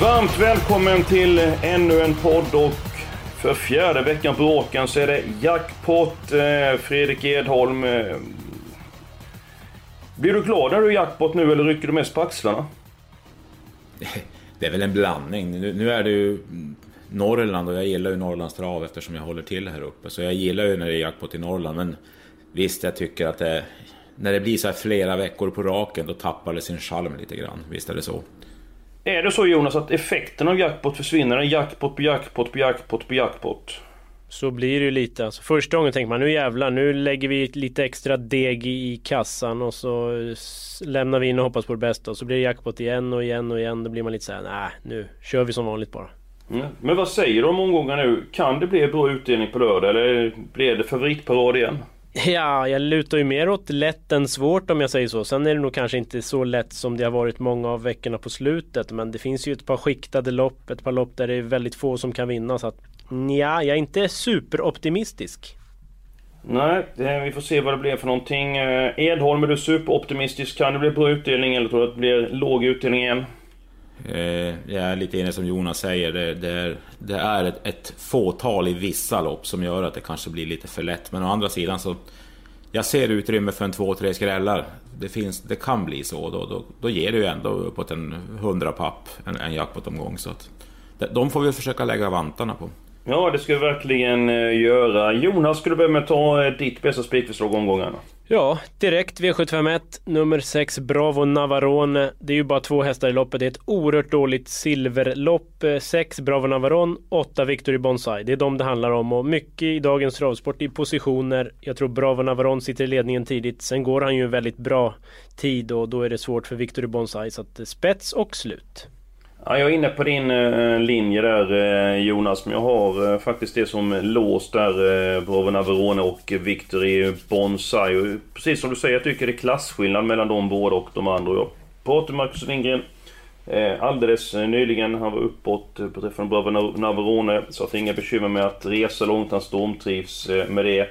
Varmt välkommen till ännu en podd och för fjärde veckan på råken så är det jackpot. Eh, Fredrik Edholm. Eh, blir du glad när du är jackpot nu eller rycker du mest på axlarna? Det är väl en blandning. Nu, nu är det ju Norrland och jag gillar ju Norrlands trav eftersom jag håller till här uppe. Så jag gillar ju när det är jackpot i Norrland. Men visst, jag tycker att det... När det blir så här flera veckor på raken, då tappar det sin charm lite grann. Visst är det så. Är det så Jonas att effekten av jackpot försvinner? En jackpot på jackpot på jackpot på jackpot? Så blir det ju lite. Alltså, första gången tänker man nu jävlar, nu lägger vi lite extra deg i kassan och så lämnar vi in och hoppas på det bästa. Och så blir det jackpot igen och igen och igen. Då blir man lite såhär, nej nu kör vi som vanligt bara. Mm. Men vad säger du om omgången nu? Kan det bli bra utdelning på lördag eller blir det favoritparad igen? Ja, jag lutar ju mer åt lätt än svårt om jag säger så. Sen är det nog kanske inte så lätt som det har varit många av veckorna på slutet. Men det finns ju ett par skiktade lopp, ett par lopp där det är väldigt få som kan vinna. Så att ja, jag är inte superoptimistisk. Nej, det, vi får se vad det blir för någonting. Eh, Edholm, är du superoptimistisk? Kan det bli bra utdelning eller tror du att det blir låg utdelning igen? Eh, jag är lite inne som Jonas säger. Det, det är, det är ett, ett fåtal i vissa lopp som gör att det kanske blir lite för lätt. Men å andra sidan så... Jag ser utrymme för en två, tre skrällar. Det, finns, det kan bli så. Då, då, då ger det ju ändå uppåt en hundra papp, en, en jackpot-omgång. Så att, de får vi försöka lägga vantarna på. Ja, det ska vi verkligen eh, göra. Jonas, ska du börja med att ta eh, ditt bästa spikförslag omgångarna? Ja, direkt V751, nummer 6 Bravo Navarone. Det är ju bara två hästar i loppet. Det är ett oerhört dåligt silverlopp. Eh, 6 Bravo Navarone, 8 Victory Bonsai. Det är de det handlar om och mycket i dagens travsport i positioner. Jag tror Bravo Navarone sitter i ledningen tidigt. Sen går han ju en väldigt bra tid och då är det svårt för Victory Bonsai. Så att eh, spets och slut. Ja, jag är inne på din eh, linje där eh, Jonas, men jag har eh, faktiskt det som låst där. Bravo Navarone och Victory Bonsai. Och precis som du säger, jag tycker det är klasskillnad mellan de båda och de andra. Jag pratade med Marcus Lindgren alldeles nyligen. Han var uppåt beträffande Bravo Navarone. Så att det är inga bekymmer med att resa långt. Han stormtrivs med det.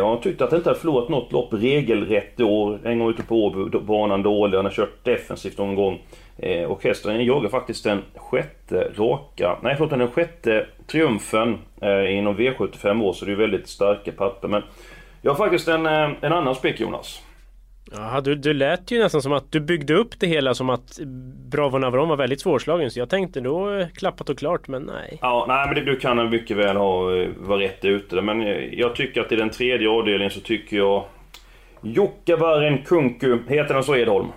Och han tyckte att han inte hade förlorat något lopp regelrätt i år. En gång ute på Åby, banan dålig. Han har kört defensivt någon gång. Eh, och hästen jagar faktiskt den sjätte raka, nej förlåt den sjätte triumfen eh, inom V75 år. Så det är väldigt starka papper. Men jag har faktiskt en, eh, en annan spik Jonas. Jaha, du, du lät ju nästan som att du byggde upp det hela som att Bravo Navarone var väldigt svårslagen. Så jag tänkte då eh, klappat och klart, men nej. Ja, nej men det, du kan mycket väl ha, eh, vara rätt ute. Men jag tycker att i den tredje avdelningen så tycker jag Jokkavaren Kunku, heter den så Edholm?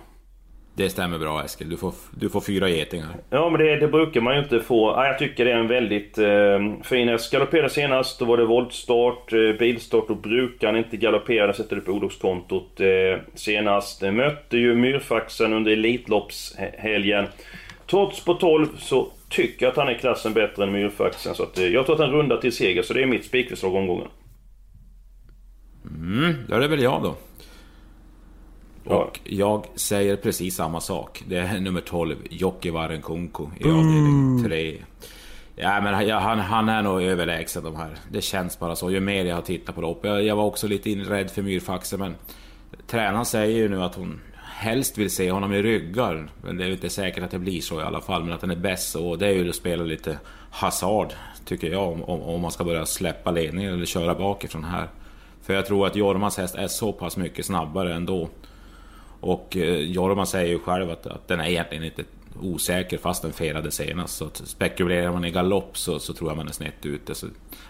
Det stämmer bra Eskil, du får, du får fyra getingar. Ja men det, det brukar man ju inte få. Ja, jag tycker det är en väldigt eh, fin. Galopperade senast, då var det voltstart, eh, bilstart och brukar han inte galoppera. Sätter det på olyckskontot eh, senast. Mötte ju myrfaxen under Elitloppshelgen. Trots på 12 så tycker jag att han är klassen bättre än myrfaxen. Så att, eh, jag tror att han rundar till seger, så det är mitt spikförslag omgången. Mm, då är det väl jag då. Och jag säger precis samma sak. Det är nummer 12, Jokivaren Kunko i avdelning 3. Ja men han, han är nog överlägsen de här. Det känns bara så. Ju mer jag har tittat på lopp. Jag, jag var också lite in, rädd för myrfaxen men... Tränaren säger ju nu att hon helst vill se honom i ryggar. Men det är ju inte säkert att det blir så i alla fall. Men att den är bäst så. Det är ju att spela lite hasard. Tycker jag. Om, om, om man ska börja släppa ledningen eller köra bakifrån här. För jag tror att Jormas häst är så pass mycket snabbare ändå. Och eh, Jorma säger ju själv att, att den är egentligen inte osäker fast den felade senast. Så spekulerar man i galopp så, så tror jag man är snett ute. Så,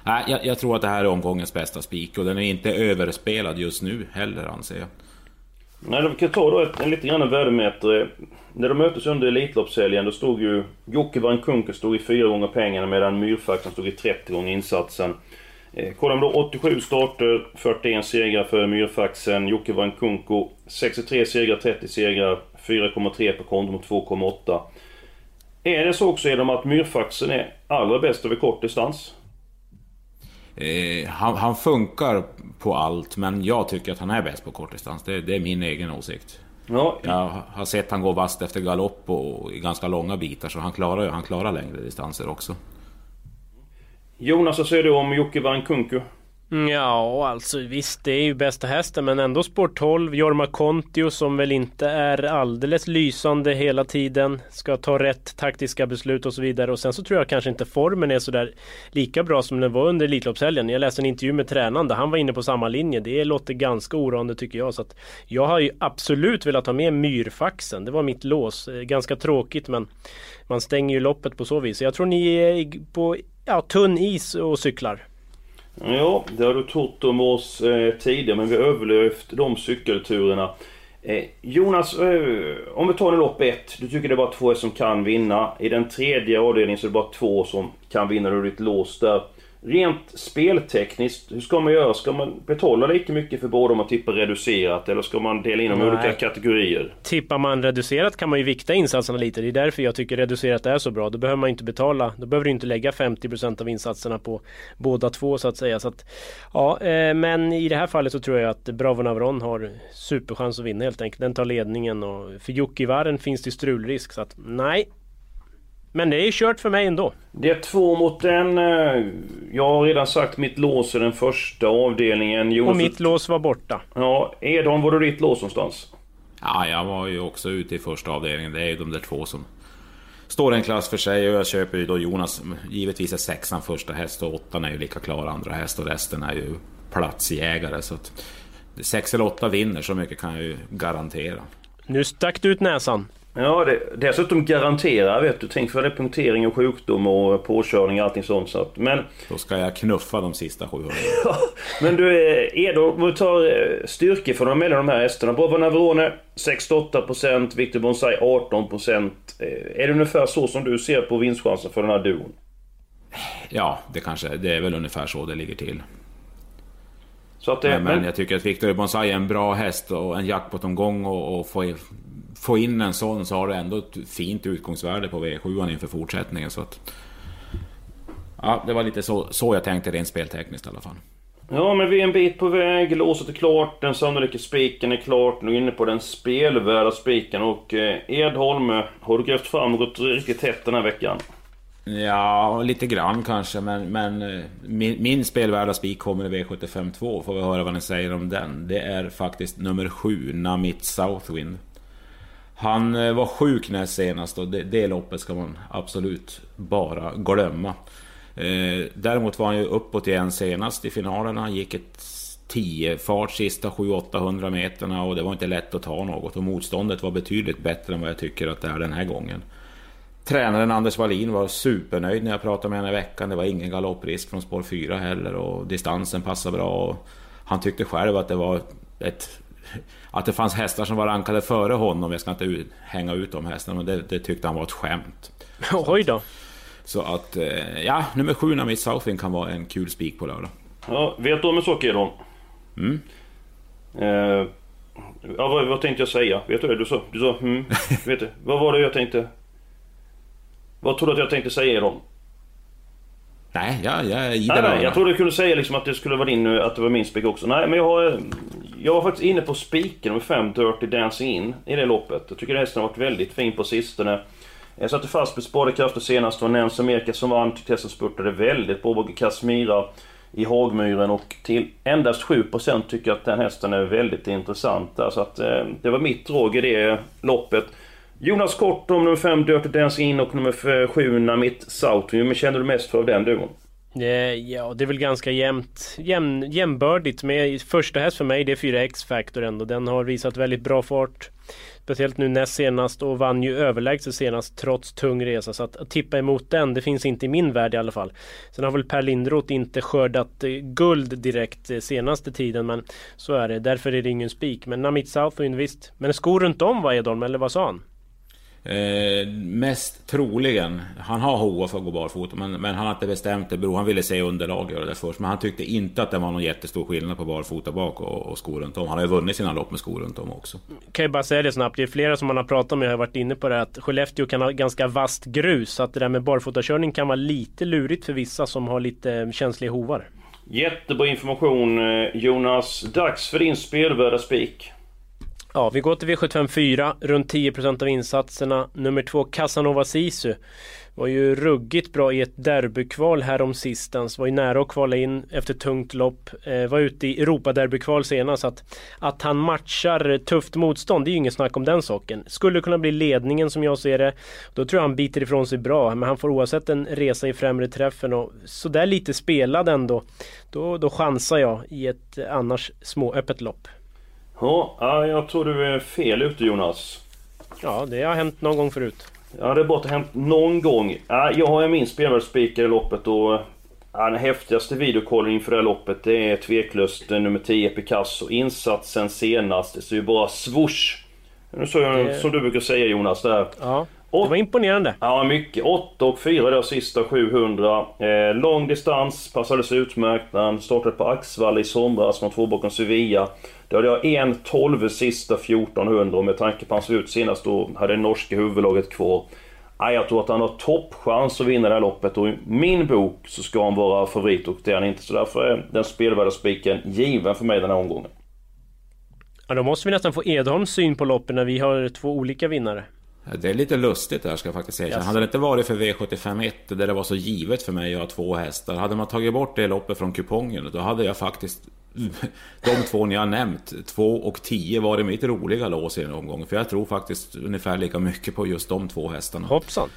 äh, jag, jag tror att det här är omgångens bästa spik och den är inte överspelad just nu heller anser jag. Nej, vi kan ta då ett, en lite grann en värdemätare. När de möttes under Elitloppshelgen då stod ju Jocke Van Kunke stod i fyra gånger pengarna medan Myrfaktorn stod i 30 gånger insatsen. Eh, kollar man då 87 starter, 41 segrar för myrfaxen. Jocke Vankunko 63 segrar, 30 segrar, 4,3 på konto mot 2,8. Är det så också Edom att myrfaxen är allra bäst över kort distans? Eh, han, han, funkar på allt, men jag tycker att han är bäst på kortdistans. Det, det är min egen åsikt. Ja. Jag har sett han gå vast efter galopp och i ganska långa bitar, så han klarar, han klarar längre distanser också. Jonas, vad säger du om Jocke Vankunku? Mm, ja, alltså visst, det är ju bästa hästen, men ändå spår 12. Jorma Kontio som väl inte är alldeles lysande hela tiden. Ska ta rätt taktiska beslut och så vidare. Och sen så tror jag kanske inte formen är sådär lika bra som den var under Elitloppshelgen. Jag läste en intervju med tränaren där han var inne på samma linje. Det låter ganska oroande tycker jag. Så att jag har ju absolut velat ha med myrfaxen. Det var mitt lås. Eh, ganska tråkigt men man stänger ju loppet på så vis. Jag tror ni är på ja, tunn is och cyklar. Ja, det har du trott om oss eh, tidigare men vi har överlevt de cykelturerna. Eh, Jonas, eh, om vi tar nu lopp 1. Du tycker det är bara två som kan vinna. I den tredje avdelningen så är det bara två som kan vinna. Du har ditt lås där. Rent speltekniskt, hur ska man göra? Ska man betala lika mycket för båda om man tippar reducerat eller ska man dela in dem i olika kategorier? Tippar man reducerat kan man ju vikta insatserna lite. Det är därför jag tycker reducerat är så bra. Då behöver man inte betala. Då behöver du inte lägga 50% av insatserna på båda två så att säga. Så att, ja, eh, men i det här fallet så tror jag att Bravo Navron har superchans att vinna helt enkelt. Den tar ledningen och för Jocke finns det strulrisk. Så att nej, men det är kört för mig ändå. Det är två mot en. Eh, jag har redan sagt mitt lås i den första avdelningen. Jonas... Och mitt lås var borta. Ja, Edholm, var du ditt lås någonstans? Ja, jag var ju också ute i första avdelningen. Det är ju de där två som står en klass för sig och jag köper ju då Jonas. Givetvis är sexan första häst och åttan är ju lika klar andra häst och resten är ju platsjägare. Så att sex eller åtta vinner, så mycket kan jag ju garantera. Nu stack du ut näsan. Ja, det, dessutom garanterar vet du. Tänk för det punktering och sjukdom och påkörning och allting sånt. Så att, men... Då ska jag knuffa de sista 700. men du, eh, Edo, om vi tar eh, styrkefördelar mellan de här hästarna. Bravo Navarone 68%, Victor Bonsai 18%. Eh, är det ungefär så som du ser på vinstchansen för den här duon? Ja, det kanske det är väl ungefär så det ligger till. Så att det, men, men, jag tycker att Victor Bonsai är en bra häst och en jackpot-omgång och, och få få in en sån så har du ändå ett fint utgångsvärde på V7 inför fortsättningen. Så att, ja, det var lite så, så jag tänkte rent speltekniskt i alla fall. Ja, men vi är en bit på väg. Låset är klart. Den sannolika spiken är klart. Nu är inne på den spelvärda spiken. Och eh, Edholm, har du grävt fram något riktigt hett den här veckan? Ja, lite grann kanske, men, men eh, min, min spelvärda spik kommer i V75 2. Får vi höra vad ni säger om den. Det är faktiskt nummer 7, Namit Southwind. Han eh, var sjuk näst senast och det, det loppet ska man absolut bara glömma. Eh, däremot var han ju uppåt igen senast i finalerna. Han gick ett 10 fart sista 700-800 meterna och det var inte lätt att ta något. Och motståndet var betydligt bättre än vad jag tycker att det är den här gången. Tränaren Anders Wallin var supernöjd när jag pratade med honom i veckan. Det var ingen galopprisk från spår 4 heller och distansen passade bra. Och han tyckte själv att det var ett att det fanns hästar som var rankade före honom. Jag ska inte hänga ut de hästarna, men det, det tyckte han var ett skämt. Oj då. Så att, eh, ja, nummer sju Namit Southing kan vara en kul spik på lördag. Ja, vet du om en sak Edon? Mm. Eh, ja, vad, vad, tänkte jag säga? Vet du det? Du sa, du sa mm. vet du, vad var det jag tänkte? Vad tror du att jag tänkte säga Edon? Nej, jag, jag är i nej, nej, jag trodde du kunde säga liksom att det skulle vara din, att det var min spik också. Nej, men jag har... Jag var faktiskt inne på spiken med 5 Dirty Dancing In i det loppet. Jag tycker hästen har varit väldigt fin på sistone. Jag satte fast med spadekrafter senast. Det var Nens Amerika som vann. Tyckte hästen spurtade väldigt bra. Både Kasmira i Hagmyren och till endast 7% tycker jag att den hästen är väldigt intressant. Så att eh, det var mitt drag i det loppet. Jonas Kort om nummer 5 Dirty Dancing In och nummer 7 Namit South. Men känner du mest för av den duon? Eh, ja, det är väl ganska jämnt, jämn, jämnbördigt med första häst för mig, det är 4 X-Factor ändå. Den har visat väldigt bra fart. Speciellt nu näst senast och vann ju överlägset senast trots tung resa. Så att, att tippa emot den, det finns inte i min värld i alla fall. Sen har väl Per Lindroth inte skördat eh, guld direkt eh, senaste tiden men så är det. Därför är det ingen spik. Men Namit Southwind visst. Men skor runt om var Edholm, eller vad sa han? Eh, mest troligen, han har hoa för att gå barfota men, men han har inte bestämt det. Bro, han ville se underlag göra det först. Men han tyckte inte att det var någon jättestor skillnad på barfota bak och, och skor runt om. Han har ju vunnit sina lopp med skor runt om också. Kan ju bara säga det snabbt. Det är flera som man har pratat med har varit inne på det att Skellefteå kan ha ganska vast grus. Så att det där med barfotakörning kan vara lite lurigt för vissa som har lite känsliga hovar. Jättebra information eh, Jonas. Dags för din spelvärda spik. Ja, vi går till V75 4, runt 10% av insatserna. Nummer två, Casanova Sisu. Var ju ruggigt bra i ett derbykval här sistens. Var ju nära att kvala in efter tungt lopp. Eh, var ute i Europaderbykval senast. Att, att han matchar tufft motstånd, det är ju inget snack om den saken. Skulle kunna bli ledningen som jag ser det. Då tror jag han biter ifrån sig bra. Men han får oavsett en resa i främre träffen och sådär lite spelad ändå. Då, då chansar jag i ett annars småöppet lopp. Ja, jag tror du är fel ute Jonas. Ja, det har hänt någon gång förut. Ja, det har bara hänt någon gång. Ja, jag har min spelvärldsspikare i loppet och den häftigaste videokollen inför det här loppet det är tveklöst nummer 10 Picasso. Insatsen senast, det ser ju bara swoosh. Nu så jag, det... som du brukar säga Jonas där. Ja. Det var imponerande. Ja, mycket. 8 och 4 där sista 700. Eh, lång distans, passades utmärkt han startade på Axvall i somras med två bakom Sevilla. Då hade jag en 12 sista 1400 och med tanke på hur han såg ut senast då hade det norska huvudlaget kvar. Ja, jag tror att han har toppchans att vinna det här loppet och i min bok så ska han vara favorit och det är han inte. Så därför är den spelvärda spiken given för mig den här omgången. Ja, då måste vi nästan få Edholms syn på loppen när vi har två olika vinnare. Det är lite lustigt där ska jag faktiskt säga. Yes. Hade det inte varit för V751 där det var så givet för mig att ha två hästar. Hade man tagit bort det loppet från kupongen då hade jag faktiskt de två ni har nämnt, 2 och 10 var det mitt roliga lås i den omgången. För jag tror faktiskt ungefär lika mycket på just de två hästarna. Hoppsan!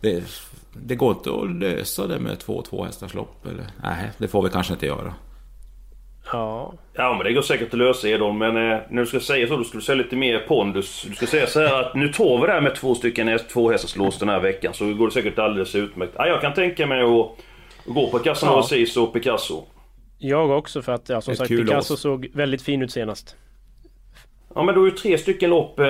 Det, det går inte att lösa det med två två hästars lopp eller? Nej, det får vi kanske inte göra. Ja. Ja men det går säkert att lösa Edon men eh, när du ska säga så då ska du säga lite mer pondus. Du ska säga så här att nu tar vi det här med två stycken tvåhästarslås den här veckan så går det säkert alldeles utmärkt. Ja, jag kan tänka mig att gå på Casanova ja. och Picasso. Jag också för att ja, som Ett sagt Picasso lås. såg väldigt fin ut senast. Ja men då är ju tre stycken lopp eh,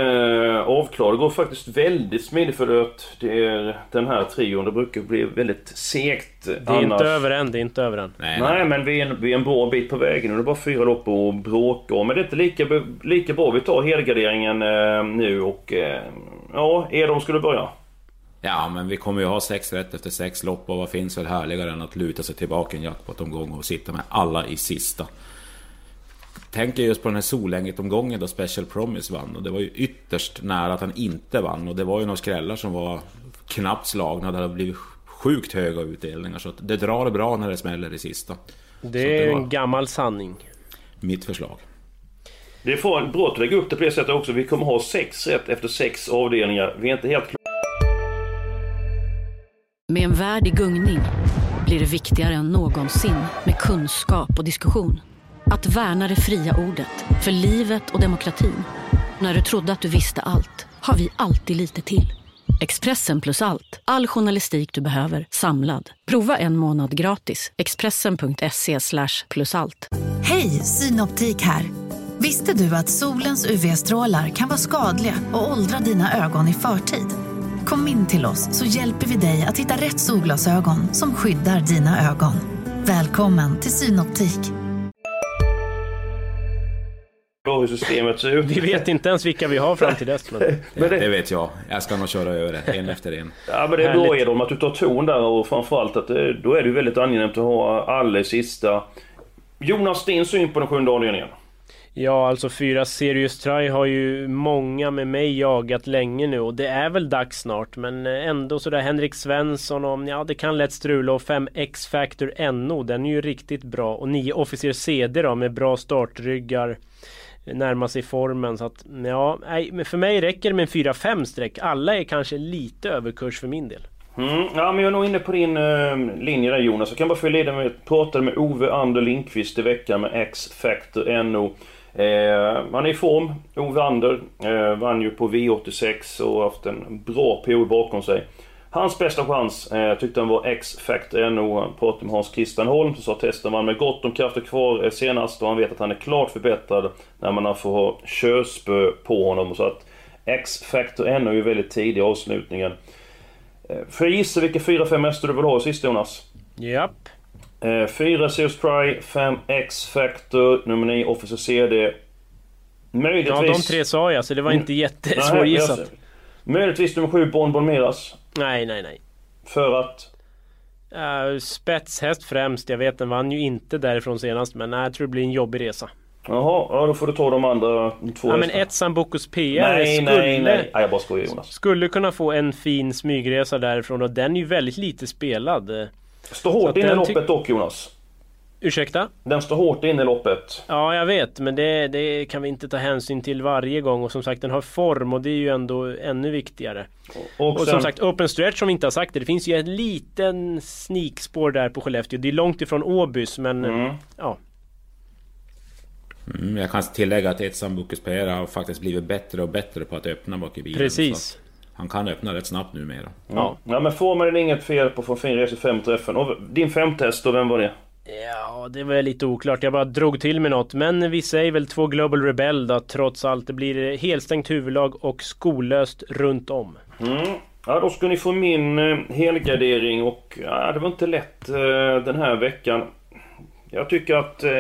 avklarade. Det går faktiskt väldigt smidigt för att det är den här trion. Det brukar bli väldigt segt Det är annars. inte över än, det är inte över än. Nej, nej. nej men vi är, en, vi är en bra bit på vägen. Det är bara fyra lopp att bråka om. Men det är inte lika, lika bra. Vi tar helgarderingen eh, nu och... Eh, ja, Edom skulle börja. Ja, men vi kommer ju ha sex rätt efter sex lopp och vad finns väl härligare än att luta sig tillbaka en jackpot-omgång och sitta med alla i sista. Tänker just på den här Solänget-omgången då Special Promise vann och det var ju ytterst nära att han inte vann och det var ju några skrällar som var knappt slagna. Det hade blivit sjukt höga utdelningar så det drar bra när det smäller i sista. Det är det en gammal sanning. Mitt förslag. Det får bra att lägga upp det på det sättet också. Vi kommer ha sex rätt efter sex avdelningar. Vi är inte helt med en värld i gungning blir det viktigare än någonsin med kunskap och diskussion. Att värna det fria ordet, för livet och demokratin. När du trodde att du visste allt, har vi alltid lite till. Expressen plus allt. All journalistik du behöver, samlad. Prova en månad gratis. Expressen.se plus allt. Hej, Synoptik här. Visste du att solens UV-strålar kan vara skadliga och åldra dina ögon i förtid? Kom in till oss så hjälper vi dig att hitta rätt solglasögon som skyddar dina ögon. Välkommen till Synoptik hur systemet ser ut. Vi vet inte ens vilka vi har fram till dess. Men... men det... det... vet jag. Jag ska nog köra över det, en efter en. Ja men det är bra Edholm att du tar ton där och framförallt att det, då är det ju väldigt angenämt att ha alla sista. Jonas, din syn på den sjunde avdelningen? Ja, alltså fyra Serious Try har ju många med mig jagat länge nu och det är väl dags snart. Men ändå sådär Henrik Svensson om, ja det kan lätt strula och 5 X-Factor NO, den är ju riktigt bra. Och 9 Officer CD då med bra startryggar. Närma sig formen så att, ja, nej, men för mig räcker det med en 4-5 streck. Alla är kanske lite överkurs för min del. Mm, ja, men jag är nog inne på din uh, linje där Jonas. Jag kan bara fylla i det med, jag pratade med Ove Ander Lindqvist i veckan med X-Factor NO. Eh, han är i form. Ove Ander eh, vann ju på V86 och haft en bra period bakom sig. Hans bästa chans eh, tyckte han var X-Factor NO. Han pratade med Hans Christian Holm som sa att testen vann med gott om krafter kvar eh, senast och han vet att han är klart förbättrad när man får ha körspö på honom. Så att X-Factor ännu är ju väldigt tidig i avslutningen. Eh, får jag gissa vilka 4-5 hästar du vill ha sist Jonas? Japp. 4 Zeus Try, 5 X-Factor, nummer 9 Officer CD. Möjligtvis... Ja, de tre sa jag, så det var inte jättesvårgissat. Möjligtvis nummer 7 Bon Bon Miras. Nej, nej, nej. För att? Uh, spetshäst främst. Jag vet den vann ju inte därifrån senast, men nej, jag tror det blir en jobbig resa. Jaha, ja då får du ta de andra två Ja men ett Sambucus PR nej, skulle... Nej, nej, nej. jag bara skojar Jonas. Skulle kunna få en fin smygresa därifrån och den är ju väldigt lite spelad. Står hårt inne i loppet dock Jonas. Ursäkta? Den står hårt inne i loppet. Ja, jag vet, men det, det, kan vi inte ta hänsyn till varje gång. Och som sagt, den har form och det är ju ändå ännu viktigare. Och, och sen... som sagt, open stretch som vi inte har sagt det. Det finns ju ett liten sneakspår där på Skellefteå. Det är långt ifrån Åbys, men mm. ja. Mm, jag kan tillägga att Etsam Bukes PR har faktiskt blivit bättre och bättre på att öppna bak i bilen. Precis. Han kan öppna rätt snabbt numera. Ja. ja, men får man inget fel på från fin resa fem träffen. Och din femte häst då, vem var det? Ja, det var lite oklart. Jag bara drog till med något. Men vi säger väl två Global Rebel då, trots allt. Det blir helstängt huvudlag och skollöst runt om. Mm. Ja, då ska ni få min eh, helgardering och ja, det var inte lätt eh, den här veckan. Jag tycker att eh,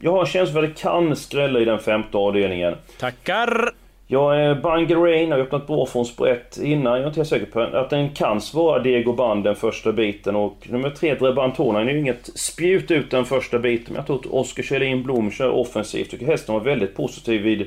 jag har en känsla för att det kan skrälla i den femte avdelningen. Tackar! Jag är Bangor Rain har öppnat bra från sprätt innan. Jag är inte helt säker på att den kan svara Diego Band den första biten. Och nummer tre, Drabantona, är ju inget spjut ut den första biten. Men jag tror att Oskar Kjellin Blom kör offensivt. Tycker hästen var väldigt positiv vid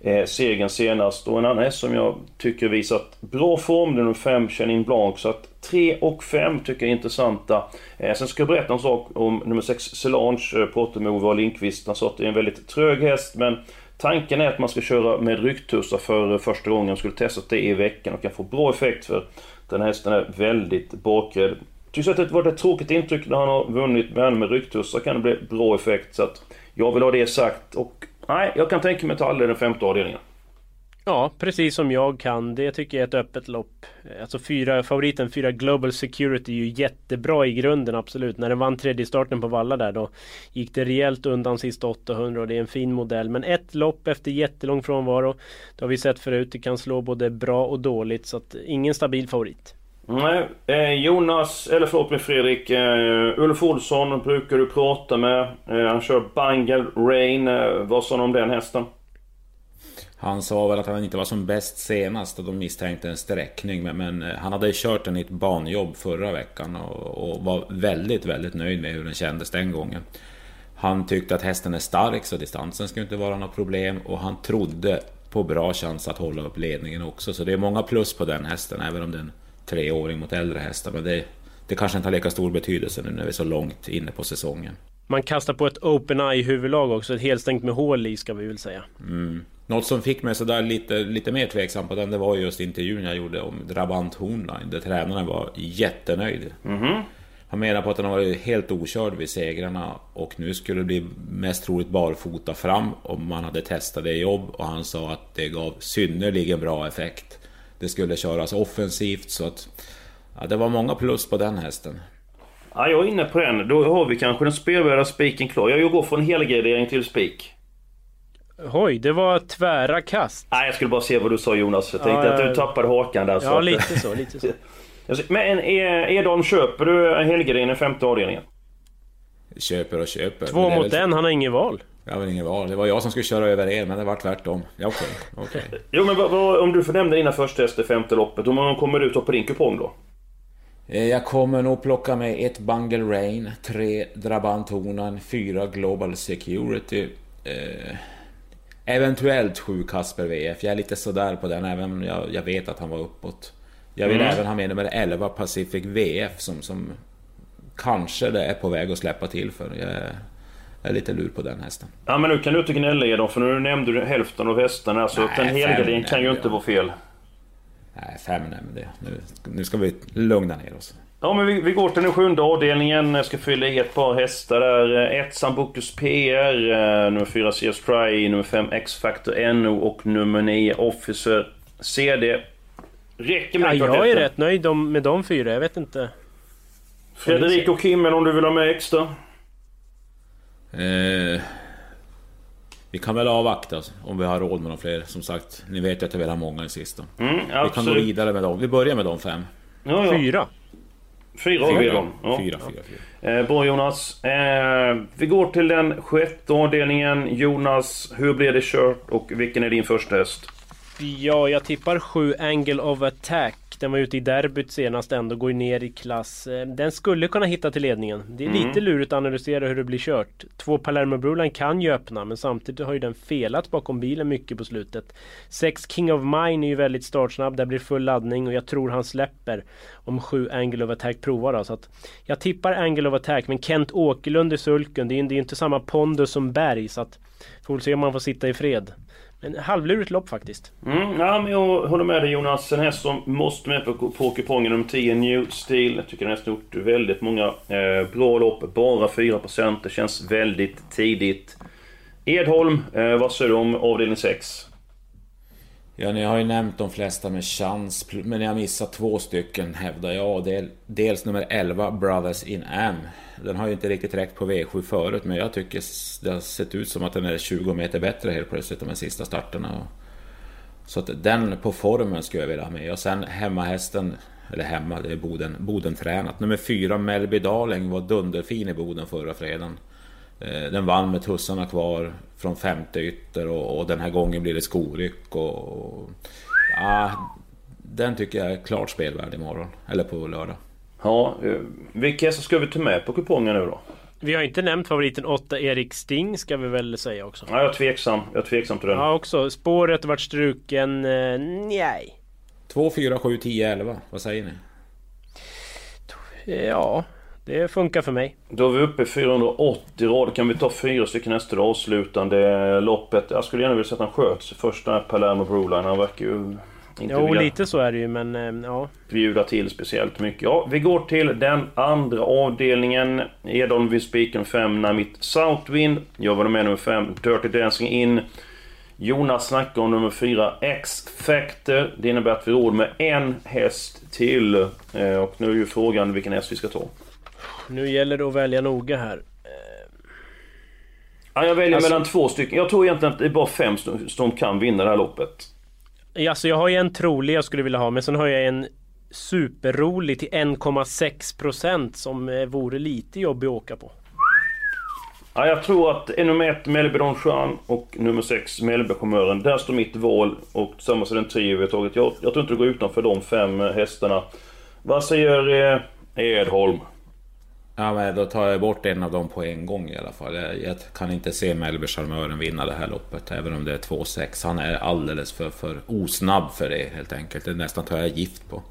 eh, segern senast. Och en annan häst som jag tycker visat bra form, det är nummer 5, Chenin Blanc. Så att 3 och 5 tycker jag är intressanta. Eh, sen ska jag berätta en sak om nummer 6, Solange, eh, på och Lindqvist. Han sa att det är en väldigt trög häst, men Tanken är att man ska köra med rycktussar för första gången. Jag skulle testa det i veckan och kan få bra effekt för den här hästen är väldigt bakrädd. Tycks att det var ett tråkigt intryck när han har vunnit, men med rycktussar kan det bli bra effekt. Så att jag vill ha det sagt och nej, jag kan tänka mig att ta alla den femte avdelningen. Ja, precis som jag kan. Det tycker jag är ett öppet lopp. Alltså fyra, favoriten fyra Global Security är ju jättebra i grunden, absolut. När den vann tredje starten på Valla där då gick det rejält undan sista 800 och det är en fin modell. Men ett lopp efter jättelång frånvaro, det har vi sett förut. Det kan slå både bra och dåligt, så att ingen stabil favorit. Nej, eh, Jonas, eller förlåt mig Fredrik. Eh, Ulf Olsson brukar du prata med. Eh, han kör Bangal Rain. Eh, vad sa du om den hästen? Han sa väl att han inte var som bäst senast och de misstänkte en sträckning. Men, men eh, han hade kört den i ett banjobb förra veckan och, och, var väldigt, väldigt nöjd med hur den kändes den gången. Han tyckte att hästen är stark så distansen skulle inte vara något problem och han trodde på bra chans att hålla upp ledningen också. Så det är många plus på den hästen, även om det är en treåring mot äldre hästar. Men det, det kanske inte har lika stor betydelse nu när vi är så långt inne på säsongen. Man kastar på ett open eye huvudlag också, ett helstängt med hål i ska vi väl säga. Mm. Något som fick mig sådär lite, lite mer tveksam på den, det var just intervjun jag gjorde om Drabant Hornline, där tränaren var jättenöjd. Mm -hmm. Han menar på att har varit helt okörd vid segrarna och nu skulle det bli mest troligt barfota fram om man hade testat det jobb och han sa att det gav synnerligen bra effekt. Det skulle köras offensivt så att ja, det var många plus på den hästen. Ja, jag är inne på den. Då har vi kanske den spelvärda spiken klar. Jag går från helgardering till spik. Oj, det var tvära kast. Nej, jag skulle bara se vad du sa Jonas. Jag tänkte ja, att du tappade hakan där. Ja, så lite så. Lite så. Men Edholm, köper du Helgren i femte avdelningen? Köper och köper. Två mot en, han har inget val. Jag har inget val. Det var jag som skulle köra över er, men det var tvärtom. Ja, okej. Okay, okay. jo, men vad, vad, om du får nämna dina första hästar i femte loppet, hur många kommer du ta på din kupong då? Eh, jag kommer nog plocka med ett Bungle Rain, tre Drabantonan, fyra Global Security. Eh, Eventuellt sju Kasper VF. Jag är lite sådär på den, även om jag, jag vet att han var uppåt. Jag vill mm. även ha med nummer 11 Pacific VF som, som kanske det är på väg att släppa till för. Jag är, lite lur på den hästen. Ja men nu kan du inte gnälla Edon för nu nämnde du hälften av hästarna så att en helgardin kan ju inte vara fel. Nej, fem nämnde jag. Nu, nu ska vi lugna ner oss. Ja men vi, vi, går till den sjunde avdelningen. Jag ska fylla i ett par hästar där. Ett Sambucus PR, eh, nummer 4 CS Try, nummer 5 X-Factor NO och nummer 9 Officer CD. Räcker med ja, Jag är rätt nöjd med de fyra, jag vet inte. Fredrik och Kimmel om du vill ha med extra? Eh, vi kan väl avvakta om vi har råd med de fler. Som sagt, ni vet att jag vill ha många i sista. Mm, vi kan gå vidare med dem. Vi börjar med de fem. Ja, ja. Fyra. Fyra har vi. Ja. Fyra, fyra, fyra. Eh, bra Jonas. Eh, vi går till den sjätte avdelningen. Jonas, hur blir det kört och vilken är din första häst? Ja, jag tippar sju Angle of Attack. Den var ute i derbyt senast ändå, går ner i klass. Eh, den skulle kunna hitta till ledningen. Det är mm. lite lurigt att analysera hur det blir kört. Två Palermo Brulan kan ju öppna, men samtidigt har ju den felat bakom bilen mycket på slutet. Sex King of Mine är ju väldigt startsnabb, där blir full laddning och jag tror han släpper om sju Angle of Attack provar då. Så att jag tippar Angle of Attack, men Kent Åkerlund i sulken, det är ju inte samma pondus som Berg, så att får se om man får sitta i fred. En halvlurigt lopp faktiskt. Mm, ja, men jag håller med dig Jonas. En häst som måste med på, på kupongen nummer 10, New Steel. Jag tycker den har gjort väldigt många eh, bra lopp. Bara 4%. Det känns väldigt tidigt. Edholm, eh, vad säger du om avdelning 6? Ja, ni har ju nämnt de flesta med chans, men jag missar missat två stycken hävdar jag. Dels nummer 11, Brothers in Am. Den har ju inte riktigt räckt på V7 förut, men jag tycker det har sett ut som att den är 20 meter bättre helt plötsligt de här sista starterna. Så att den på formen skulle jag vilja ha med. Och sen hemmahästen, eller hemma, det är Boden, Boden tränat. Nummer 4, Melby Darling, var dunderfin i Boden förra fredagen. Eh, den vann med tussarna kvar från femte ytter och, och den här gången blir det skoryck och... och ja, den tycker jag är klart spelvärd imorgon, eller på lördag. Ja, eh, vilka hästar ska vi ta med på kupongen nu då? Vi har inte nämnt favoriten 8 Erik Sting ska vi väl säga också. Ja, jag är tveksam. Jag är tveksam till den. Ja, också. Spåret vart struken. Eh, nej. 2, 4, 7, 10, 11. Vad säger ni? Ja, det funkar för mig. Då är vi uppe i 480 rad. Kan vi ta fyra stycken nästa avslutande loppet? Jag skulle gärna vilja se att han sköts första Palermo Broline. Han verkar ju inte jo, lite så är det ju, men eh, ja. Bjuda till speciellt mycket. Ja, vi går till den andra avdelningen. Edholm vid spiken 5, Namit Southwind. Jag var med nummer 5, Dirty Dancing In. Jonas snackar om nummer 4, X-Factor. Det innebär att vi råd med en häst till. Eh, och nu är ju frågan vilken häst vi ska ta. Nu gäller det att välja noga här. Ja, jag väljer alltså... mellan två stycken. Jag tror egentligen att det är bara fem som kan vinna det här loppet. Alltså jag har ju en trolig jag skulle vilja ha men sen har jag en superrolig till 1,6% som eh, vore lite jobbig att åka på. Ja, jag tror att nummer 1 Melby Don Juan och nummer 6 Melby Chauffören. Där står mitt val och tillsammans med den trio vi har tagit. Jag, jag tror inte det går utanför de fem hästarna. Vad säger eh, Edholm? Ja men då tar jag bort en av dem på en gång i alla fall. Jag, jag kan inte se Melby Charmören vinna det här loppet, även om det är 2-6. Han är alldeles för, för osnabb för det helt enkelt. Det nästan tar jag gift på.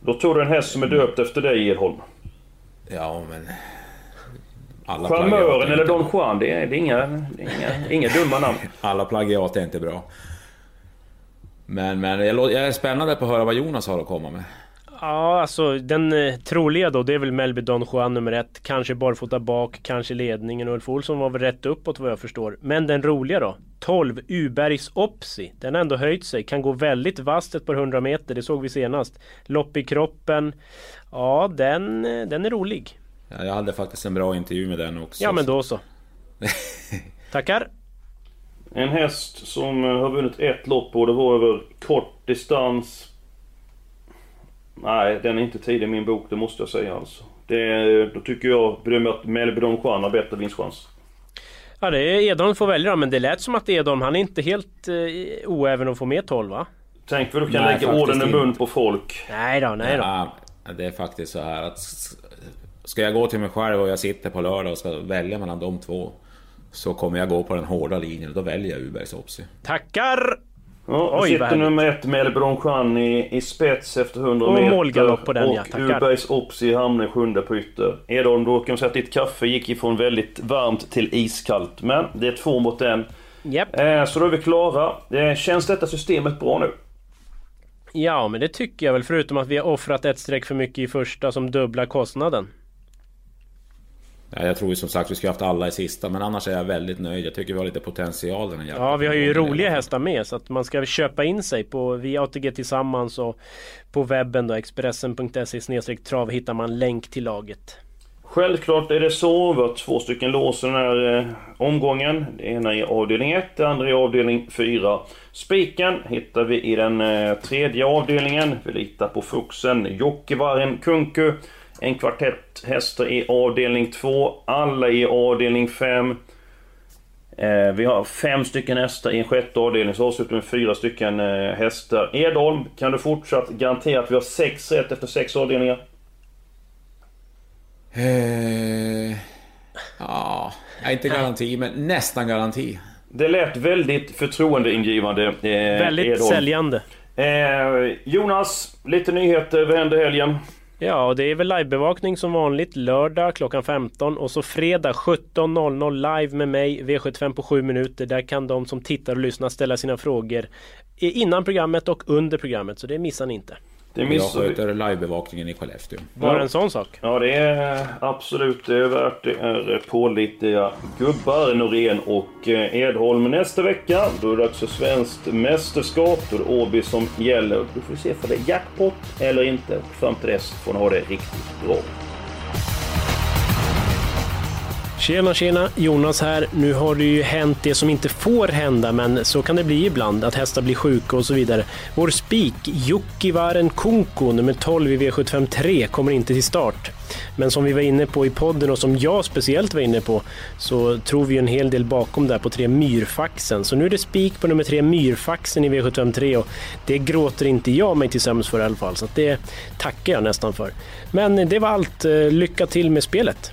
Då tog du en häst som är döpt efter dig Edholm. Ja men... Alla Charmören eller Don Juan, det är, det är, inga, det är inga, inga dumma namn. Alla plagiat är inte bra. Men, men jag, jag är spännande på att höra vad Jonas har att komma med. Ja, alltså den eh, troliga då, det är väl Melby Don Juan nummer ett. Kanske barfota bak, kanske ledningen. Ulf Olsson var väl rätt uppåt vad jag förstår. Men den roliga då? 12 Ubergs Opsi. Den har ändå höjt sig. Kan gå väldigt vasst ett par hundra meter. Det såg vi senast. Lopp i kroppen. Ja, den, eh, den är rolig. Ja, jag hade faktiskt en bra intervju med den också. Ja, men då så. Tackar! En häst som eh, har vunnit ett lopp och det var över kort distans Nej, den är inte tidig i min bok, det måste jag säga alltså. Det, då tycker jag, bedömer att Melby Don Juan har bättre vinstchans. Ja, det är Edholm får välja men det lät som att Edholm, han är inte helt eh, oäven att få med 12 va? Tänk vad du kan nej, lägga orden i mun på folk. Nej då, nej då. Ja, det är faktiskt så här att... Ska jag gå till mig själv och jag sitter på lördag och ska välja mellan de två Så kommer jag gå på den hårda linjen och då väljer jag Ubergs Opsi. Tackar! Ja, Oj, sitter nummer ett Melbron Juan i, i spets efter 100 och meter. på den, och ja, Opsi hamnar sjunde på ytter. Edholm, då kan man säga att ditt kaffe gick ifrån väldigt varmt till iskallt. Men det är två mot en. Yep. Eh, så då är vi klara. Eh, känns detta systemet bra nu? Ja, men det tycker jag väl. Förutom att vi har offrat ett streck för mycket i första som dubblar kostnaden. Ja, jag tror ju som sagt vi skulle haft alla i sista, men annars är jag väldigt nöjd. Jag tycker vi har lite potential den här Ja, vi har ju roliga hästar med, så att man ska köpa in sig på via ATG Tillsammans och på webben då, expressen.se trav hittar man länk till laget. Självklart är det så. Vi har två stycken lås i den här eh, omgången. Det ena är avdelning 1, det andra är avdelning 4. Spiken hittar vi i den eh, tredje avdelningen. Vi litar på Fuxen, Jockevarren, Kunku. En kvartett hästar i avdelning 2, alla i avdelning 5. Eh, vi har fem stycken hästar i en sjätte avdelning, så avslutar vi med fyra stycken eh, hästar. Edholm, kan du fortsatt garantera att vi har sex rätt efter sex avdelningar? Eh, ja, inte garanti, men nästan garanti. Det lät väldigt förtroendeingivande. Eh, Väldigt Edholm. säljande. Eh, Jonas, lite nyheter. Vad händer helgen? Ja, och det är väl livebevakning som vanligt lördag klockan 15 och så fredag 17.00 live med mig V75 på 7 minuter. Där kan de som tittar och lyssnar ställa sina frågor innan programmet och under programmet, så det missar ni inte. Det Jag missar vi. sköter livebevakningen i Skellefteå. Bara Ja. en sån sak. Ja, det är absolut det är värt. Det är pålitliga gubbar, Norén och eh, Edholm. Nästa vecka, då är det dags för svenskt mästerskap. Då är det Åby som gäller. Du får se för det är jackpot eller inte. Fram till dess får ni ha det riktigt bra. Tjena tjena, Jonas här. Nu har det ju hänt det som inte får hända, men så kan det bli ibland, att hästar blir sjuka och så vidare. Vår spik, Jokkivaren Kunko, nummer 12 i V753, kommer inte till start. Men som vi var inne på i podden och som jag speciellt var inne på, så tror vi en hel del bakom där på tre Myrfaxen. Så nu är det spik på nummer tre Myrfaxen i V753 och det gråter inte jag mig till sömns för i alla fall, så att det tackar jag nästan för. Men det var allt. Eh, lycka till med spelet!